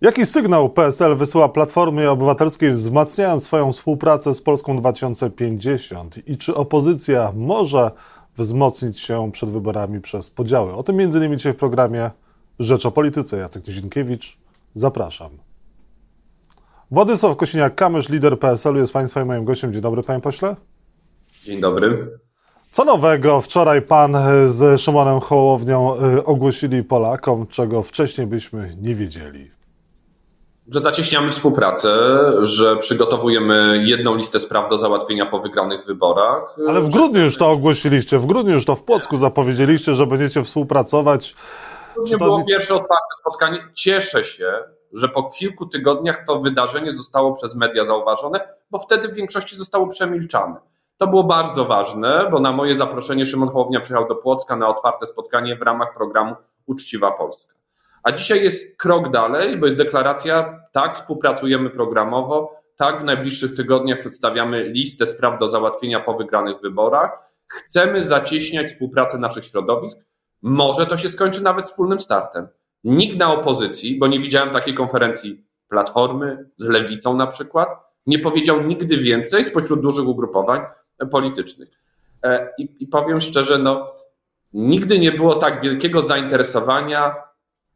Jaki sygnał PSL wysyła Platformie Obywatelskiej, wzmacniając swoją współpracę z Polską 2050? I czy opozycja może wzmocnić się przed wyborami przez podziały? O tym m.in. dzisiaj w programie Rzecz o Polityce. Jacek Nizinkiewicz, zapraszam. Władysław Kosiniak-Kamysz, lider PSL-u, jest Państwa i moim gościem. Dzień dobry, Panie Pośle. Dzień dobry. Co nowego wczoraj Pan z Szymonem Hołownią y, ogłosili Polakom, czego wcześniej byśmy nie wiedzieli? Że zacieśniamy współpracę, że przygotowujemy jedną listę spraw do załatwienia po wygranych wyborach. Ale w grudniu już to ogłosiliście, w grudniu już to w Płocku zapowiedzieliście, że będziecie współpracować. To nie było pierwsze otwarte spotkanie. Cieszę się, że po kilku tygodniach to wydarzenie zostało przez media zauważone, bo wtedy w większości zostało przemilczane. To było bardzo ważne, bo na moje zaproszenie Szymon Hołownia przyjechał do Płocka na otwarte spotkanie w ramach programu Uczciwa Polska. A dzisiaj jest krok dalej, bo jest deklaracja, tak, współpracujemy programowo, tak, w najbliższych tygodniach przedstawiamy listę spraw do załatwienia po wygranych wyborach. Chcemy zacieśniać współpracę naszych środowisk. Może to się skończy nawet wspólnym startem. Nikt na opozycji, bo nie widziałem takiej konferencji Platformy z Lewicą na przykład, nie powiedział nigdy więcej spośród dużych ugrupowań politycznych. E, I, i powiem szczerze, no, nigdy nie było tak wielkiego zainteresowania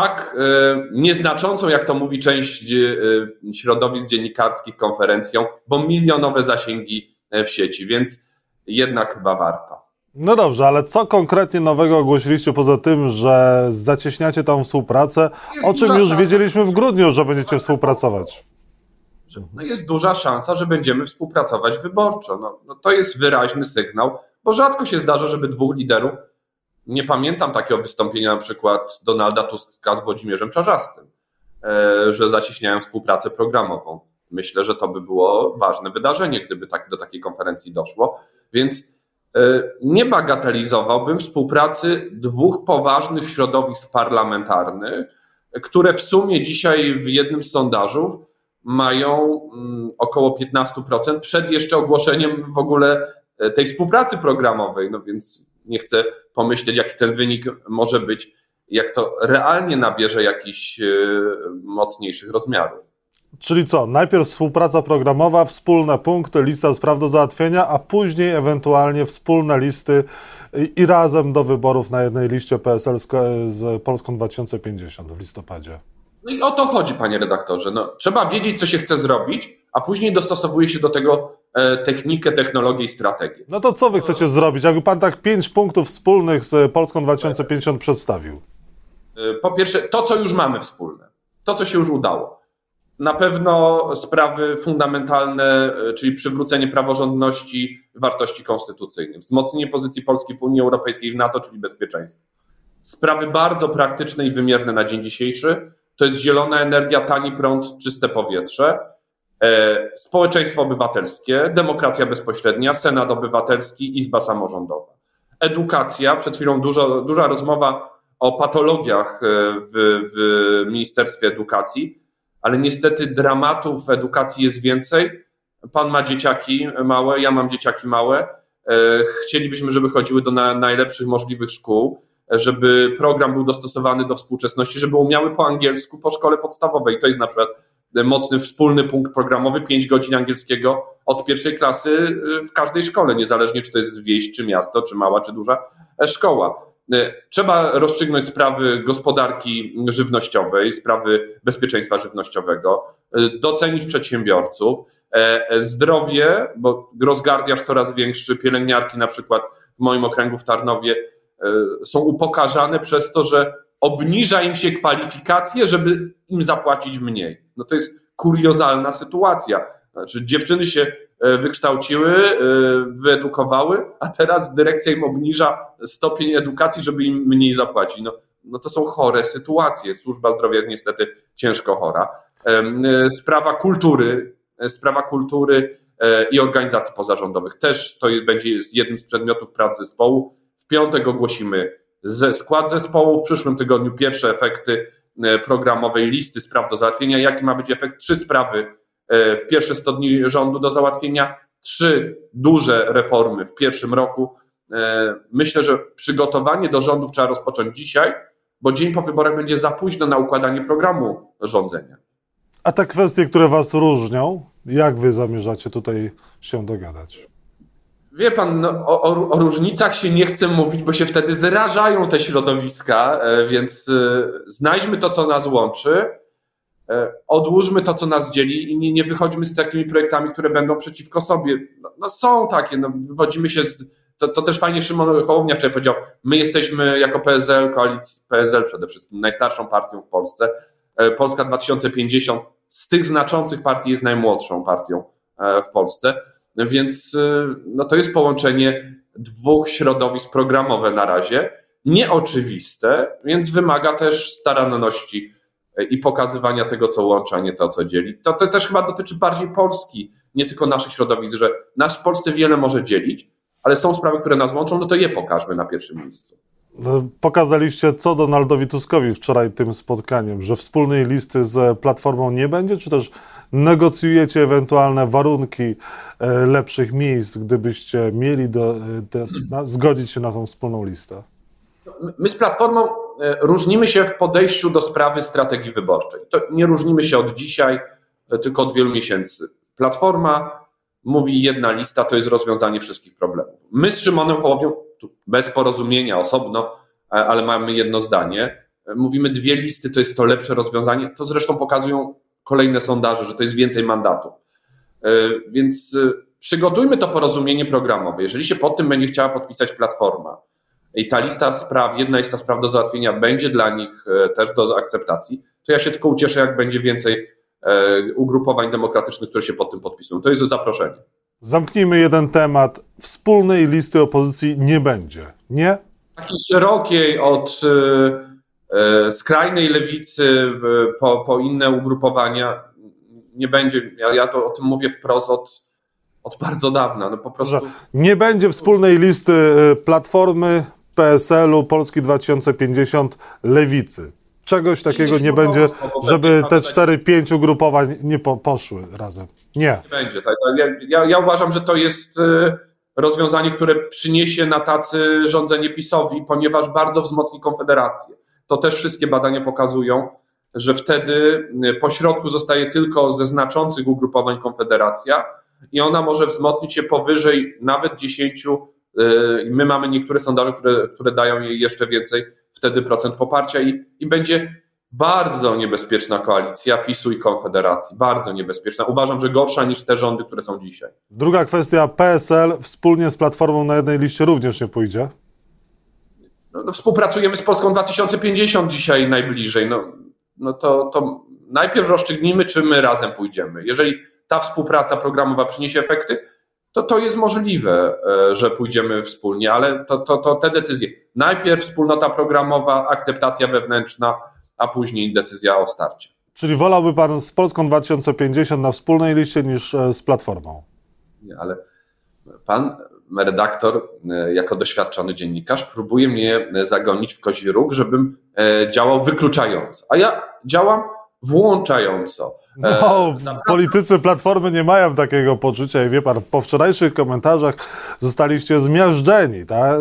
tak e, nieznaczącą, jak to mówi część e, środowisk dziennikarskich konferencją, bo milionowe zasięgi e, w sieci, więc jednak chyba warto. No dobrze, ale co konkretnie nowego ogłosiliście poza tym, że zacieśniacie tą współpracę, o czym już wiedzieliśmy w grudniu, że będziecie współpracować? No jest duża szansa, że będziemy współpracować wyborczo. No, no to jest wyraźny sygnał, bo rzadko się zdarza, żeby dwóch liderów nie pamiętam takiego wystąpienia na przykład Donalda Tuska z Włodzimierzem Czarzastym, e, że zacieśniają współpracę programową. Myślę, że to by było ważne wydarzenie, gdyby tak, do takiej konferencji doszło. Więc e, nie bagatelizowałbym współpracy dwóch poważnych środowisk parlamentarnych, które w sumie dzisiaj w jednym z sondażów mają mm, około 15% przed jeszcze ogłoszeniem w ogóle e, tej współpracy programowej. No więc nie chcę pomyśleć, jaki ten wynik może być, jak to realnie nabierze jakichś e, mocniejszych rozmiarów. Czyli co? Najpierw współpraca programowa, wspólne punkty, lista spraw do załatwienia, a później ewentualnie wspólne listy i, razem do wyborów na jednej liście PSL z, Polską 2050 w listopadzie. No i o to chodzi, panie redaktorze. No, trzeba wiedzieć, co się chce zrobić, a później dostosowuje się do tego technikę, technologię i strategię. No to co wy chcecie zrobić? Jakby pan tak pięć punktów wspólnych z Polską 2050 przedstawił. E, po pierwsze, to, co już mamy wspólne, to, co się już udało. Na pewno sprawy fundamentalne, e, czyli przywrócenie praworządności, wartości konstytucyjnych, wzmocnienie pozycji Polski w Unii Europejskiej i w NATO, czyli bezpieczeństwo. Sprawy bardzo praktyczne i wymierne na dzień dzisiejszy to jest zielona energia, tani prąd, czyste powietrze E, społeczeństwo obywatelskie, demokracja bezpośrednia, Senat Obywatelski, Izba Samorządowa. Edukacja, przed chwilą dużo, duża rozmowa o patologiach e, w, w Ministerstwie Edukacji, ale niestety dramatów w edukacji jest więcej. Pan ma dzieciaki małe, ja mam dzieciaki małe. E, chcielibyśmy, żeby chodziły do na, najlepszych możliwych szkół, żeby program był dostosowany do współczesności, żeby umiały po angielsku po szkole podstawowej. To jest na przykład mocny wspólny punkt programowy, 5 godzin angielskiego od pierwszej klasy y, w każdej szkole, niezależnie czy to jest wieś, czy miasto, czy mała, czy duża e, szkoła. Trzeba rozstrzygnąć sprawy gospodarki żywnościowej, sprawy bezpieczeństwa żywnościowego, docenić przedsiębiorców, e, e, zdrowie, bo rozgardiasz coraz większy, pielęgniarki na przykład w moim okręgu w Tarnowie są upokarzane przez to, że obniża im się kwalifikacje, żeby im zapłacić mniej. No to jest kuriozalna sytuacja. Znaczy, dziewczyny się e, wykształciły, e, wyedukowały, a teraz dyrekcja im obniża stopień edukacji, żeby im mniej zapłacić. No, no to są chore sytuacje. Służba zdrowia jest niestety ciężko chora. E, sprawa kultury, sprawa kultury i organizacji pozarządowych też to będzie jednym z przedmiotów pracy zespołu. W piątek ogłosimy ze skład zespołu. W przyszłym tygodniu pierwsze efekty e, programowej listy spraw do załatwienia. Jaki ma być efekt? Trzy sprawy e, w pierwsze 100 dni rządu do załatwienia, trzy duże reformy w pierwszym roku. E, myślę, że przygotowanie do rządów trzeba rozpocząć dzisiaj, bo dzień po wyborach będzie za późno na układanie programu rządzenia. A te kwestie, które was różnią, jak wy zamierzacie tutaj się dogadać? Wie pan, no, o, o, różnicach się nie chce mówić, bo się wtedy zrażają te środowiska, e, więc e, znajdźmy to, co nas łączy, e, odłóżmy to, co nas dzieli i nie, nie wychodźmy z takimi projektami, które będą przeciwko sobie. No, no są takie, no, wywodzimy się z. To, to też fajnie Szymon Hołownia wczoraj powiedział, my jesteśmy jako PSL, koalicji, PSL przede wszystkim, najstarszą partią w Polsce. Polska 2050 z tych znaczących partii jest najmłodszą partią w Polsce więc y, no to jest połączenie dwóch środowisk programowe na razie, nieoczywiste, więc wymaga też staranności y, i pokazywania tego, co łączy, a nie to, co dzieli. To, to też chyba dotyczy bardziej Polski, nie tylko naszych środowisk, że nas w Polsce wiele może dzielić, ale są sprawy, które nas łączą, no to je pokażmy na pierwszym miejscu. No, pokazaliście co Donaldowi Tuskowi wczoraj tym spotkaniem, że wspólnej listy z Platformą nie będzie, czy też negocjujecie ewentualne warunki e, lepszych miejsc, gdybyście mieli do, e, do, na, zgodzić się na tą wspólną listę? My z Platformą e, różnimy się w podejściu do sprawy strategii wyborczej. To nie różnimy się od dzisiaj, tylko od wielu miesięcy. Platforma mówi jedna lista to jest rozwiązanie wszystkich problemów. My z Szymonem Hołownią, bez porozumienia osobno, ale mamy jedno zdanie, mówimy dwie listy to jest to lepsze rozwiązanie. To zresztą pokazują kolejne sondaże, że to jest więcej mandatów. E, więc e, przygotujmy to porozumienie programowe. Jeżeli się pod tym będzie chciała podpisać Platforma i ta lista spraw, jedna lista spraw do załatwienia będzie dla nich e, też do akceptacji, to ja się tylko ucieszę, jak będzie więcej ugrupowań demokratycznych, które się pod tym podpisują. To jest zaproszenie. Zamknijmy jeden temat. Wspólnej listy opozycji nie będzie, nie? Takiej szerokiej od skrajnej lewicy po, po inne ugrupowania nie będzie. Ja, ja to o tym mówię wprost od, od bardzo dawna. No po prostu... Nie będzie wspólnej listy e, Platformy, PSL-u, Polski 2050, Lewicy. Czegoś takiego nie, będzie, żeby te 4-5 ugrupowań nie po, poszły razem. Nie. Nie będzie. Tak, tak. Ja, ja, ja uważam, że to jest e, rozwiązanie, które przyniesie na tacy rządzenie PiSowi, ponieważ bardzo wzmocni Konfederację to też wszystkie badania pokazują, że wtedy y, po środku zostaje tylko ze znaczących ugrupowań Konfederacja i ona może wzmocnić się powyżej nawet 10. Y, my mamy niektóre sondaże, które, które dają jej jeszcze więcej wtedy procent poparcia i, i będzie bardzo niebezpieczna koalicja PiSu i Konfederacji. Bardzo niebezpieczna. Uważam, że gorsza niż te rządy, które są dzisiaj. Druga kwestia, PSL wspólnie z Platformą na jednej liście również nie pójdzie? No, no, współpracujemy z Polską 2050 dzisiaj najbliżej. No, no to, to najpierw rozstrzygnijmy, czy my razem pójdziemy. Jeżeli ta współpraca programowa przyniesie efekty, to to jest możliwe, e, że pójdziemy wspólnie, ale to, to, to te decyzje. Najpierw wspólnota programowa, akceptacja wewnętrzna, a później decyzja o starcie. Czyli wolałby Pan z Polską 2050 na wspólnej liście niż e, z Platformą? Nie, ale Pan redaktor, e, jako doświadczony dziennikarz, próbuje mnie e, zagonić w kozi róg, żebym e, działał wykluczająco. A ja działam włączająco. No, politycy Platformy nie mają takiego poczucia i wie pan, po wczorajszych komentarzach zostaliście zmiażdżeni. Tak?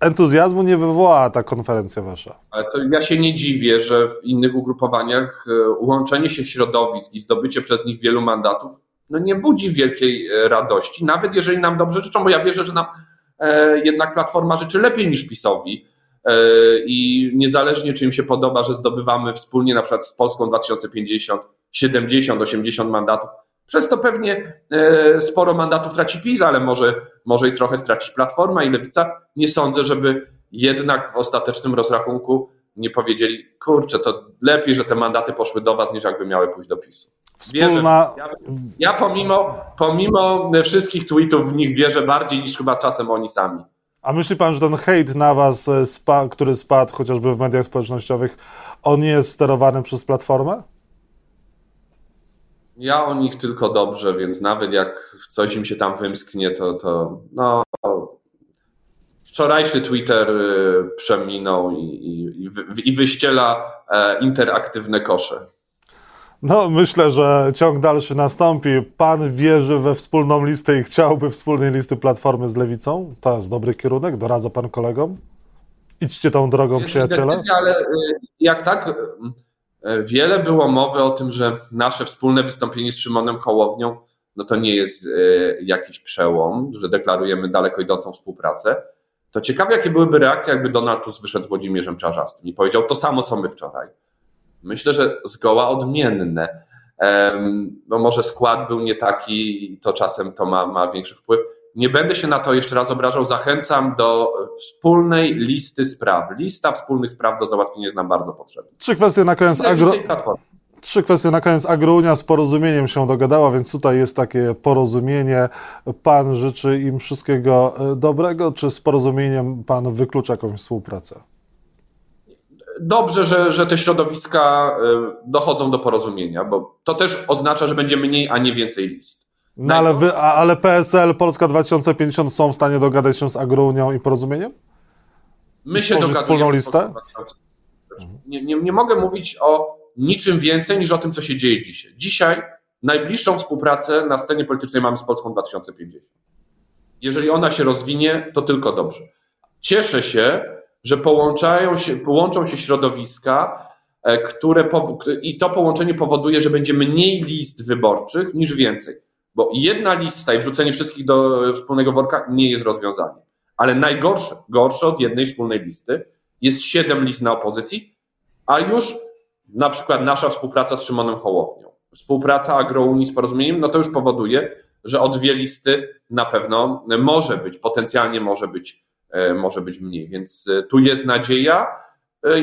Entuzjazmu nie wywołała ta konferencja wasza. Ale to ja się nie dziwię, że w innych ugrupowaniach łączenie się środowisk i zdobycie przez nich wielu mandatów no nie budzi wielkiej e, radości, nawet jeżeli nam dobrze życzą, bo ja wierzę, że nam e, jednak Platforma życzy lepiej niż PiSowi e, i niezależnie czy im się podoba, że zdobywamy wspólnie na przykład z Polską 2050 70, 80 mandatów, przez to pewnie sporo mandatów traci PiS, ale może, może i trochę stracić Platforma i Lewica. Nie sądzę, żeby jednak w ostatecznym rozrachunku nie powiedzieli, kurczę, to lepiej, że te mandaty poszły do was, niż jakby miały pójść do PiSu. Wspólna... Ja, ja, pomimo, pomimo wszystkich tweetów w nich wierzę bardziej niż chyba czasem oni sami. A myśli pan, że ten hejt na was, e, spa, który spadł chociażby w mediach społecznościowych, on jest sterowany przez Platformę? Ja o nich tylko dobrze, więc nawet jak coś im się tam wymsknie, to, to no, wczorajszy Twitter y, przeminął i, i, i wyściela e, interaktywne kosze. No, myślę, że ciąg dalszy nastąpi. Pan wierzy we wspólną listę i chciałby wspólnej listy Platformy z Lewicą? To jest dobry kierunek, doradza pan kolegom? Idźcie tą drogą, jest przyjaciele. Decyzja, ale y, jak tak, y, wiele było mowy o tym, że nasze wspólne wystąpienie z Szymonem Hołownią no to nie jest e, jakiś przełom, że deklarujemy daleko idącą współpracę. To ciekawe, jakie byłyby reakcje, jakby Donald Tusk wyszedł z Włodzimierzem Czarzastym i powiedział to samo, co my wczoraj. Myślę, że zgoła odmienne. Bo może skład był nie taki i to czasem to ma, ma większy wpływ. Nie będę się na to jeszcze raz obrażał. Zachęcam do wspólnej listy spraw. Lista wspólnych spraw do załatwienia jest nam bardzo potrzebna. Trzy kwestie na koniec. Agro... Trzy kwestie na koniec. Agrounia z porozumieniem się dogadała, więc tutaj jest takie porozumienie. Pan życzy im wszystkiego e, dobrego, czy z porozumieniem pan wyklucza jakąś współpracę? Dobrze, że, że te środowiska e, dochodzą do porozumienia, bo to też oznacza, że będzie mniej, a nie więcej list. No ale, wy, ale PSL, Polska 2050 są w stanie dogadać się z Agrounią i porozumieniem? My się dogadujemy. wspólną listę? Nie, nie, nie mogę mówić o niczym więcej niż o tym, co się dzieje dzisiaj. Dzisiaj najbliższą współpracę na scenie politycznej mamy z Polską 2050. Jeżeli ona się rozwinie, to tylko dobrze. Cieszę się, że połączają się, połączą się środowiska, e, które i to połączenie powoduje, że będzie mniej list wyborczych niż więcej. Bo jedna lista i wrzucenie wszystkich do wspólnego worka nie jest rozwiązaniem. Ale najgorsze, gorsze od jednej wspólnej listy jest siedem list na opozycji, a już na przykład nasza współpraca z Szymonem Hołownią, współpraca Agrounii z porozumieniem, no to już powoduje, że o dwie listy na pewno może być, potencjalnie może być, może być mniej. Więc e, tu jest nadzieja. E,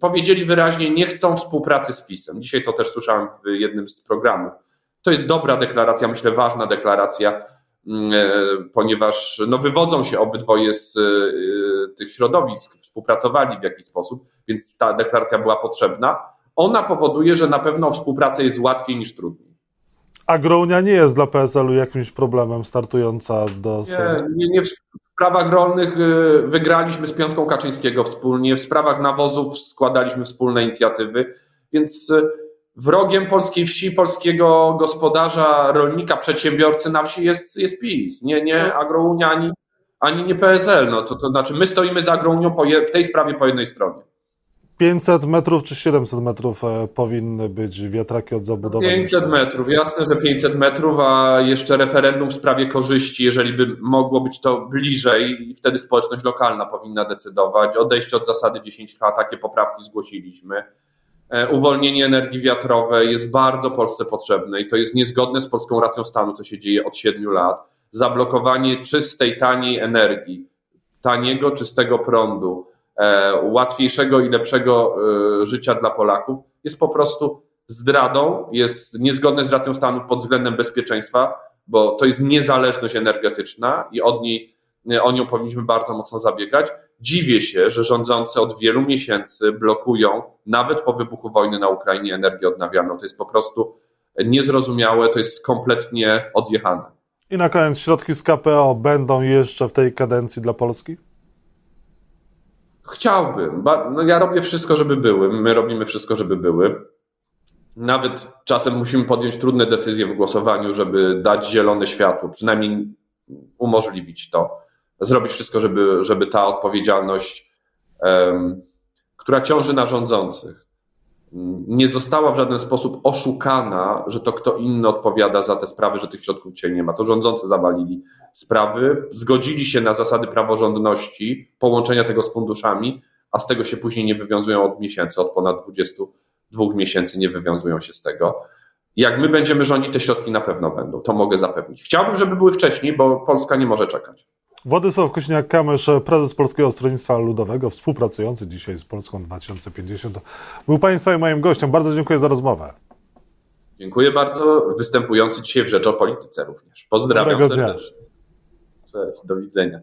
powiedzieli wyraźnie, nie chcą współpracy z PiSem. Dzisiaj to też słyszałem w jednym z programów. To jest dobra deklaracja, myślę, ważna deklaracja, mm, ponieważ no, wywodzą się obydwoje z tych środowisk, współpracowali w jakiś sposób, więc ta deklaracja była potrzebna. Ona powoduje, że na pewno współpraca jest łatwiej niż trudniej. A Grounia nie jest dla PSL-u jakimś problemem startująca do nie, nie, nie, w sprawach rolnych y, wygraliśmy z Piątką Kaczyńskiego wspólnie, w sprawach nawozów składaliśmy wspólne inicjatywy, więc y, wrogiem polskiej wsi, polskiego gospodarza, rolnika, przedsiębiorcy na wsi jest, jest PiS, nie, nie Agrounia ani ani nie PSL. No, to, to znaczy, my stoimy za Agronią w tej sprawie po jednej stronie. 500 metrów czy 700 metrów e, powinny być wiatraki od zabudowy? 500 metrów, jasne, że 500 metrów, a jeszcze referendum w sprawie korzyści, jeżeli by mogło być to bliżej, wtedy społeczność lokalna powinna decydować. Odejście od zasady 10H, takie poprawki zgłosiliśmy. E, uwolnienie energii wiatrowej jest bardzo Polsce potrzebne i to jest niezgodne z polską racją stanu, co się dzieje od 7 lat zablokowanie czystej, taniej energii, taniego, czystego prądu, łatwiejszego i lepszego e, życia dla Polaków jest po prostu zdradą, jest niezgodne z racją stanu pod względem bezpieczeństwa, bo to jest niezależność energetyczna i od niej, e, o nią powinniśmy bardzo mocno zabiegać. Dziwię się, że rządzący od wielu miesięcy blokują, nawet po wybuchu wojny na Ukrainie, energię odnawialną. To jest po prostu niezrozumiałe, to jest kompletnie odjechane. I na koniec środki z KPO będą jeszcze w tej kadencji dla Polski? Chciałbym. No ja robię wszystko, żeby były. My robimy wszystko, żeby były. Nawet czasem musimy podjąć trudne decyzje w głosowaniu, żeby dać zielone światło, przynajmniej umożliwić to. Zrobić wszystko, żeby, żeby ta odpowiedzialność, um, która ciąży na rządzących, nie została w żaden sposób oszukana, że to kto inny odpowiada za te sprawy, że tych środków dzisiaj nie ma. To rządzący zawalili sprawy, zgodzili się na zasady praworządności, połączenia tego z funduszami, a z tego się później nie wywiązują od miesięcy, od ponad 22 miesięcy nie wywiązują się z tego. Jak my będziemy rządzić, te środki na pewno będą, to mogę zapewnić. Chciałbym, żeby były wcześniej, bo Polska nie może czekać. Władysław Kośniak-Kamysz, prezes Polskiego Stronnictwa Ludowego, współpracujący dzisiaj z Polską 2050, był Państwa i moim gościem. Bardzo dziękuję za rozmowę. Dziękuję bardzo. Występujący dzisiaj w Rzecz o Polityce również. Pozdrawiam serdecznie. Cześć, do widzenia.